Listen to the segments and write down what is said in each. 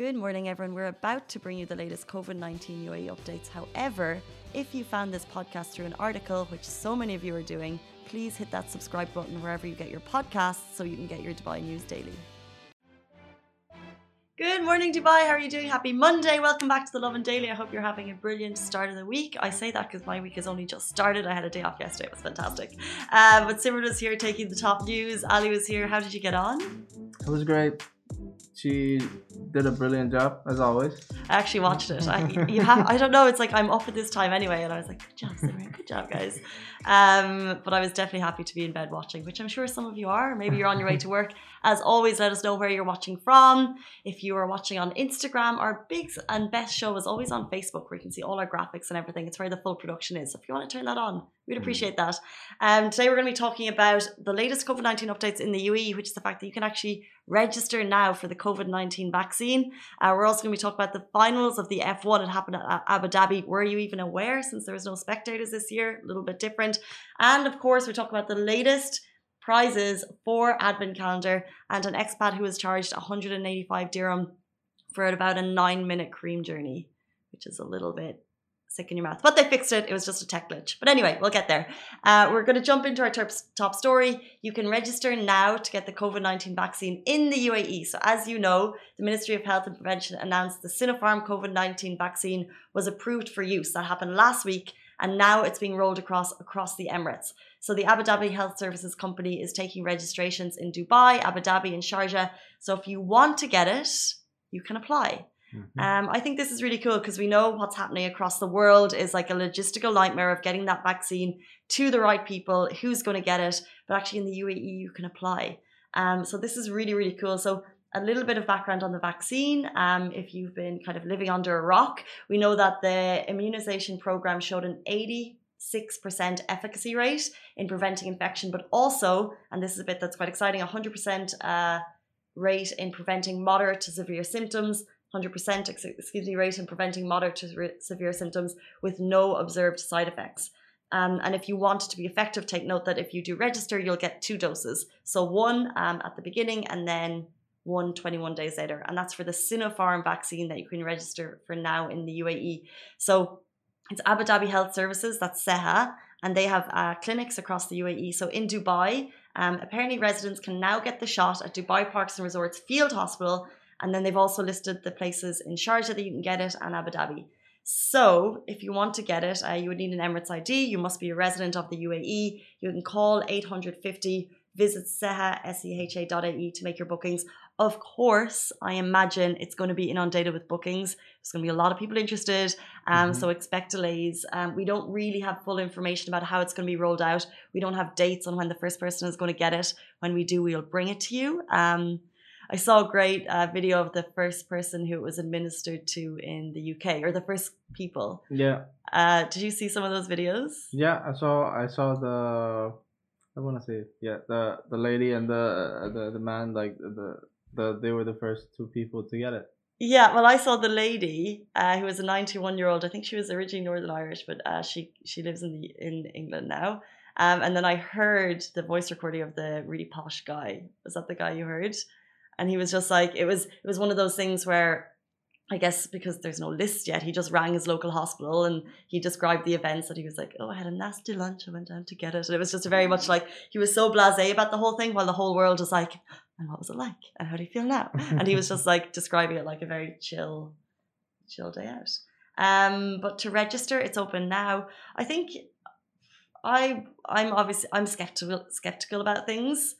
Good morning, everyone. We're about to bring you the latest COVID 19 UAE updates. However, if you found this podcast through an article, which so many of you are doing, please hit that subscribe button wherever you get your podcasts so you can get your Dubai news daily. Good morning, Dubai. How are you doing? Happy Monday. Welcome back to the Lovin Daily. I hope you're having a brilliant start of the week. I say that because my week has only just started. I had a day off yesterday. It was fantastic. Uh, but Simran was here taking the top news. Ali was here. How did you get on? It was great. She did a brilliant job as always. I actually watched it. I, you have, I don't know. It's like I'm up at this time anyway, and I was like, "Good job, Simran. Good job, guys." Um, but I was definitely happy to be in bed watching, which I'm sure some of you are. Maybe you're on your way to work. As always, let us know where you're watching from. If you are watching on Instagram, our big and best show is always on Facebook, where you can see all our graphics and everything. It's where the full production is. So if you want to turn that on, we'd mm. appreciate that. Um, today we're going to be talking about the latest COVID 19 updates in the UAE, which is the fact that you can actually register now for the COVID 19 vaccine. Uh, we're also going to be talking about the finals of the F1. It happened at Abu Dhabi. Were you even aware since there was no spectators this year? A little bit different. And of course, we're talking about the latest prizes for Advent Calendar and an expat who was charged 185 dirham for about a nine minute Careem journey, which is a little bit sick in your mouth. But they fixed it. It was just a tech glitch. But anyway, we'll get there. Uh, we're going to jump into our top story. You can register now to get the COVID 19 vaccine in the UAE. So, as you know, the Ministry of Health and Prevention announced the Sinopharm COVID 19 vaccine was approved for use. That happened last week. And now it's being rolled across across the Emirates. So the Abu Dhabi Health Services Company is taking registrations in Dubai, Abu Dhabi, and Sharjah. So if you want to get it, you can apply. Mm-hmm. Um, I think this is really cool because we know what's happening across the world is like a logistical nightmare of getting that vaccine to the right people, who's going to get it. But actually, in the UAE, you can apply. Um, so this is really, really cool. So a little bit of background on the vaccine. Um, if you've been kind of living under a rock, we know that the immunization program showed an 86% efficacy rate in preventing infection, but also, and this is a bit that's quite exciting, 100% uh, rate in preventing moderate to severe symptoms, 100% excuse me rate in preventing moderate to severe symptoms with no observed side effects. Um, and if you want to be effective, take note that if you do register, you'll get two doses. So one um, at the beginning and then one 21 days later. And that's for the Sinopharm vaccine that you can register for now in the UAE. So it's Abu Dhabi Health Services, that's SEHA, and they have uh, clinics across the UAE. So in Dubai, um, apparently residents can now get the shot at Dubai Parks and Resorts Field Hospital and then they've also listed the places in Sharjah that you can get it and Abu Dhabi. So, if you want to get it, uh, you would need an Emirates ID. You must be a resident of the UAE. You can call 850, visit seha, S-E-H-A.ie to make your bookings. Of course, I imagine it's going to be inundated with bookings. There's going to be a lot of people interested, um, mm-hmm. so expect delays. Um, we don't really have full information about how it's going to be rolled out. We don't have dates on when the first person is going to get it. When we do, we'll bring it to you. Um, I saw a great uh, video of the first person who it was administered to in the UK, or the first people. Yeah. Uh, did you see some of those videos? Yeah, I saw. I saw the. I want to say yeah the the lady and the the the man like the the they were the first two people to get it. Yeah, well, I saw the lady uh, who was a 91 year old. I think she was originally Northern Irish, but uh, she she lives in the in England now. Um, and then I heard the voice recording of the really posh guy. Was that the guy you heard? and he was just like it was it was one of those things where I guess because there's no list yet, he just rang his local hospital and he described the events that he was like, Oh, I had a nasty lunch, I went down to get it. And it was just very much like he was so blase about the whole thing while the whole world was like, And what was it like? And how do you feel now? and he was just like describing it like a very chill, chill day out. Um, but to register, it's open now. I think I I'm obviously I'm skeptical skeptical about things.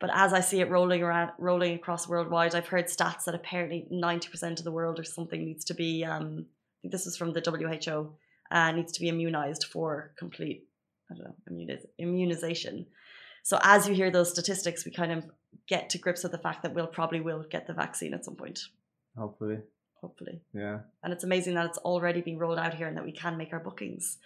But as I see it rolling around, rolling across worldwide, I've heard stats that apparently 90% of the world or something needs to be, um, I think this is from the WHO, uh, needs to be immunized for complete, I don't know, immuniz- immunization. So as you hear those statistics, we kind of get to grips with the fact that we'll probably will get the vaccine at some point. Hopefully. Hopefully. Yeah. And it's amazing that it's already being rolled out here and that we can make our bookings.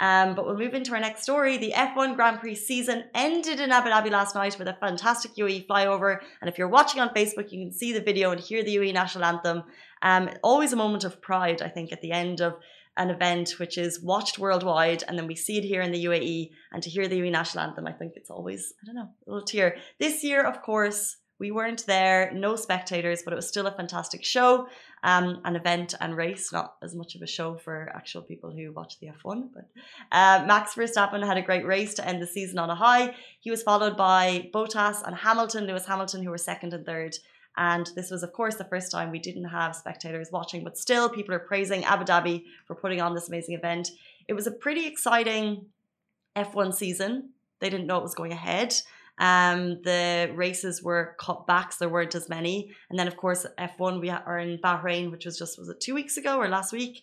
Um, but we'll move into our next story. The F1 Grand Prix season ended in Abu Dhabi last night with a fantastic UAE flyover. And if you're watching on Facebook, you can see the video and hear the UAE national anthem. Um, always a moment of pride, I think, at the end of an event which is watched worldwide and then we see it here in the UAE and to hear the UAE national anthem I think it's always I don't know a little tear this year of course We weren't there, no spectators, but it was still a fantastic show, um, an event and race. Not as much of a show for actual people who watch the F1, but uh, Max Verstappen had a great race to end the season on a high. He was followed by Bottas and Hamilton, Lewis Hamilton, who were second and third. And this was, of course, the first time we didn't have spectators watching, but still, people are praising Abu Dhabi for putting on this amazing event. It was a pretty exciting F1 season. They didn't know it was going ahead. Um, the races were cut back, so there weren't as many. And then, of course, F1 we are in Bahrain, which was just was it two weeks ago or last week?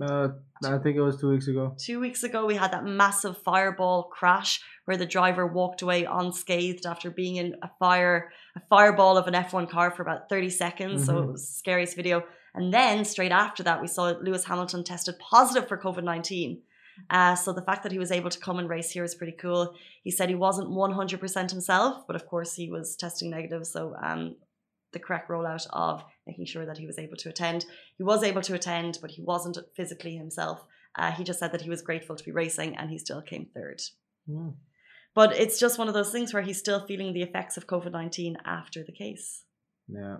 Uh, I think it was two weeks ago. Two weeks ago, we had that massive fireball crash where the driver walked away unscathed after being in a fire, a fireball of an F1 car for about 30 seconds. So it Mhm. was the scariest video. And then straight after that, we saw Lewis Hamilton tested positive for COVID 19. Uh, so the fact that he was able to come and race here is pretty cool. He said he wasn't 100% himself, but of course he was testing negative. So um, the correct rollout of making sure that he was able to attend. He was able to attend, but he wasn't physically himself. Uh, he just said that he was grateful to be racing and he still came third. Hmm. But it's just one of those things where he's still feeling the effects of COVID 19 after the case. Yeah.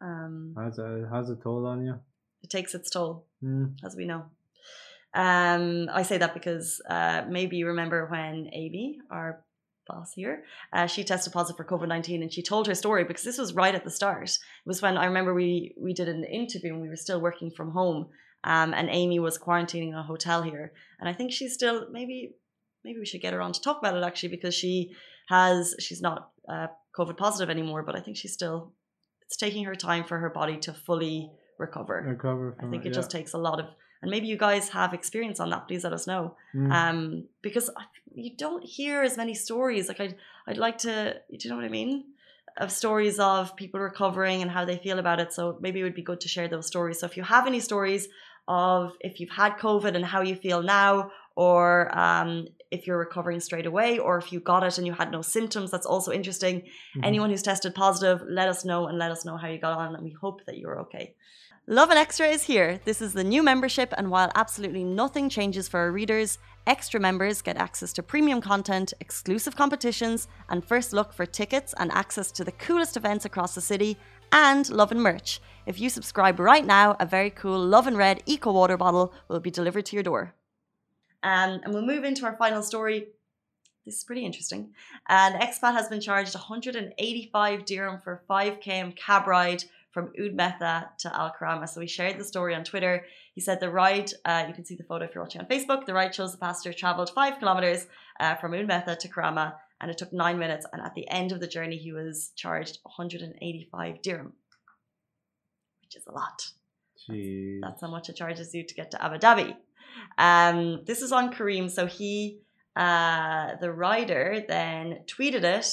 Um, How's it, how's it toll on you? it takes its toll. Hmm. as we know. Um, I say that because uh, maybe you remember when Amy, our boss here, uh, she tested positive for COVID nineteen, and she told her story because this was right at the start. It was when I remember we we did an interview and we were still working from home, um, and Amy was quarantining in a hotel here, and I think she's still maybe maybe we should get her on to talk about it actually because she has she's not uh, COVID positive anymore, but I think she's still it's taking her time for her body to fully recover. Recover I think it, it just takes a lot of, and maybe you guys have experience on that. Please let us know, yeah. Hmm. um, because you don't hear as many stories. Like I'd, I'd like to. Do you know what I mean? Of stories of people recovering and how they feel about it. So maybe it would be good to share those stories. So if you have any stories of if you've had COVID and how you feel now, or um, if you're recovering straight away, or if you got it and you had no symptoms, that's also interesting. Mhm. Anyone who's tested positive, let us know and let us know how you got on, and we hope that you're okay. Lovin Extra is here. This is the new membership, and while absolutely nothing changes for our readers, extra members get access to premium content, exclusive competitions, and first look for tickets and access to the coolest events across the city, and Lovin merch. If you subscribe right now, a very cool Lovin Red Eco Water bottle will be delivered to your door. Um, and we'll move into our final story. This is pretty interesting. An expat has been charged 185 dirham for a 5km cab ride from Oud Metha to Al Karama. So we shared the story on Twitter. He said the ride, uh, you can see the photo if you're watching on Facebook, the ride shows the passenger travelled five kilometres uh, from Oud Metha to Karama and it took nine minutes. And at the end of the journey, he was charged 185 dirham, which is a lot. Jeez. That's how much it charges you to get to Abu Dhabi. Um, this is on Careem. So he, uh, the rider, then tweeted it.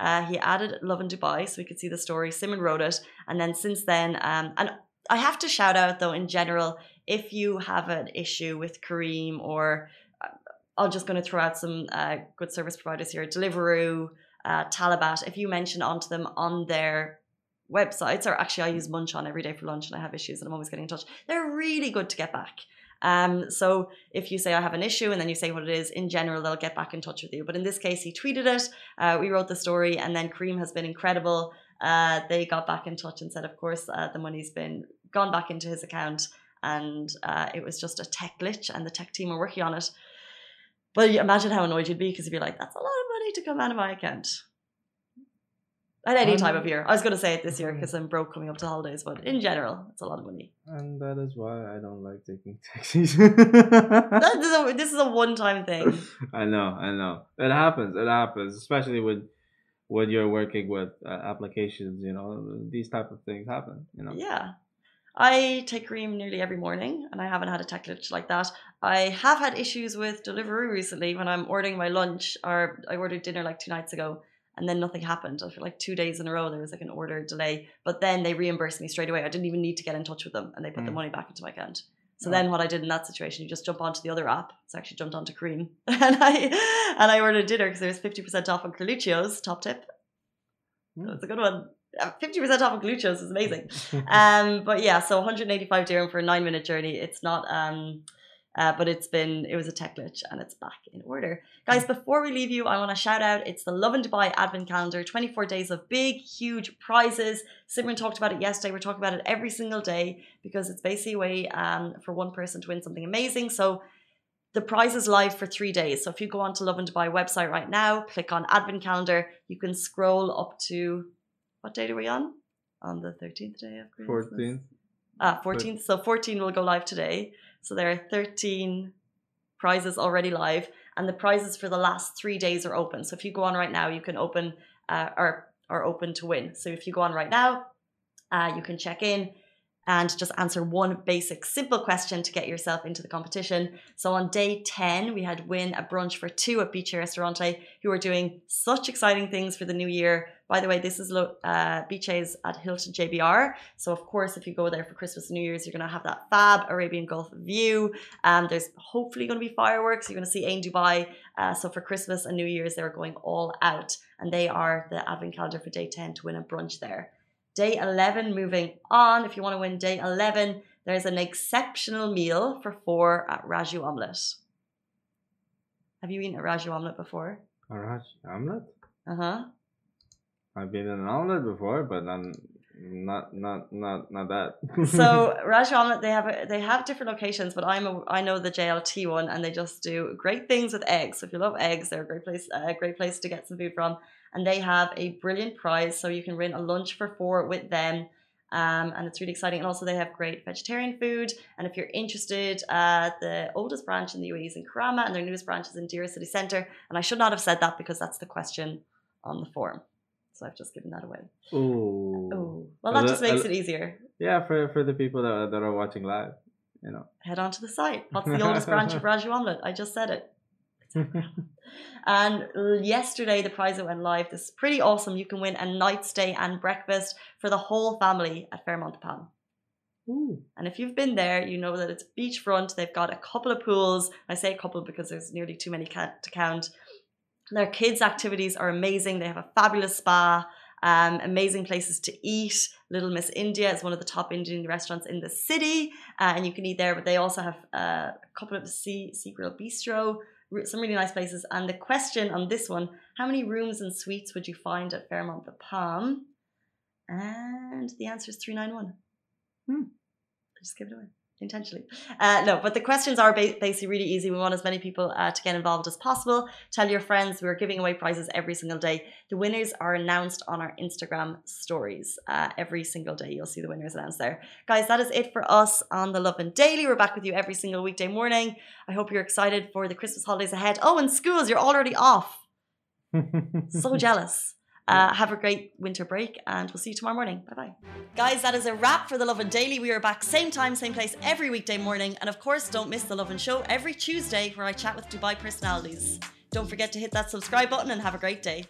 Uh, he added Lovin Dubai so we could see the story. Simon wrote it. And then since then, um, and I have to shout out though, in general, if you have an issue with Careem or uh, I'm just going to throw out some uh, good service providers here Deliveroo, uh, Talabat. If you mention onto them on their websites, or actually, I use Munchon every day for lunch and I have issues and I'm always getting in touch. They're really good to get back. Um, so if you say I have an issue and then you say what it is, in general, they'll get back in touch with you. But in this case, he tweeted it. Uh, we wrote the story, and then Careem has been incredible. Uh, they got back in touch and said, of course, uh, the money's been gone back into his account, and uh, it was just a tech glitch, and the tech team are working on it. But imagine how annoyed you'd be because you'd be like, "That's a lot of money to come out of my account." At any time of year, I was going to say it this year because I'm broke coming up to holidays, but in general, it's a lot of money. And that is why I don't like taking taxis. That is a, this is a one-time thing. I know, I know. It happens. It happens, especially with when you're working with uh, applications. You know, these type of things happen. You know. Yeah. I take Careem nearly every morning and I haven't had a tech glitch like that. I have had issues with Deliveroo recently when I'm ordering my lunch or I ordered dinner like two nights ago and then nothing happened. I feel like two days in a row there was like an order delay. But then they reimbursed me straight away. I didn't even need to get in touch with them and they put the Mm. money back into my account. So Oh. then what I did in that situation, you just jump onto the other app. So I actually jumped onto Careem and I and I ordered dinner because there was 50% off on Carluccio's, top tip. Mm. That's a good one. Uh, 50% off on Carluccio's is amazing um, but yeah, so 185 dirham for a nine minute journey. It's not um, Uh, but it's been it was a tech glitch and it's back in order guys before we leave you i want to shout out it's the lovin dubai advent calendar 24 days of big huge prizes simran talked about it yesterday we're talking about it every single day because it's basically a way um, for one person to win something amazing so the prize is live for three days so if you go on to lovin dubai website right now click on advent calendar you can scroll up to what date are we on on the 13th day of Christmas? 14th. Ah, 14th. So 14 will go live today. So there are 13 prizes already live, and the prizes for the last three days are open. So if you go on right now, you can open uh, or are open to win. So if you go on right now, uh, you can check in and just answer one basic simple question to get yourself into the competition. So on day 10, we had win a brunch for two at Beach Restaurante who are doing such exciting things for the new year. By the way, this is uh, at Hilton JBR. So of course, if you go there for Christmas and New Year's, you're going to have that fab Arabian Gulf view. Um, there's hopefully going to be fireworks. You're going to see Ain Dubai. Uh, so for Christmas and New Year's, they're going all out. And they are the advent calendar for day 10 to win a brunch there. Day 11, moving on. If you want to win day 11, there's an exceptional meal for four at Raju Omelette. Have you eaten a Raju Omelette before? A Raj omelette? Uh huh. I've been in an omelette before, but I'm not not not not that. so Raj Omelette, they have a, they have different locations, but I'm a, I know the JLT one, and they just do great things with eggs. So if you love eggs, they're a great place a great place to get some food from and they have a brilliant prize. So you can win a lunch for four with them. Um, and it's really exciting. And also, they have great vegetarian food. And if you're interested, uh, the oldest branch in the UAE is in Karama, and their newest branch is in Deira City Centre. And I should not have said that because that's the question on the form. So I've just given that away. Ooh. Oh, well, that just makes it easier. Yeah, for for the people that are, that are watching live, you know. Head on to the site. What's the oldest branch of Raju Omelette? I just said it. and yesterday, the prize that went live. This is pretty awesome. You can win a night stay and breakfast for the whole family at Fairmont Palm. Ooh. And if you've been there, you know that it's beachfront. They've got a couple of pools. I say a couple because there's nearly too many to count. Their kids' activities are amazing. They have a fabulous spa, um, amazing places to eat. Little Miss India is one of the top Indian restaurants in the city, uh, and you can eat there. But they also have uh, a couple of sea, sea grill bistro, some really nice places. And the question on this one how many rooms and suites would you find at Fairmont the Palm? And the answer is 391. Hmm. I just give it away intentionally. Uh, no, but the questions are basically really easy. We want as many people uh, to get involved as possible. Tell your friends. We're giving away prizes every single day. The winners are announced on our Instagram stories uh, every single day. You'll see the winners announced there. Guys, that is it for us on the Lovin Daily. We're back with you every single weekday morning. I hope you're excited for the Christmas holidays ahead. Oh, and schools, you're already off. so jealous. Uh, have a great winter break and we'll see you tomorrow morning. Bye bye. Guys, that is a wrap for The Lovin Daily. We are back same time, same place every weekday morning. And of course, don't miss The Lovin Show every Tuesday where I chat with Dubai personalities. Don't forget to hit that subscribe button and have a great day.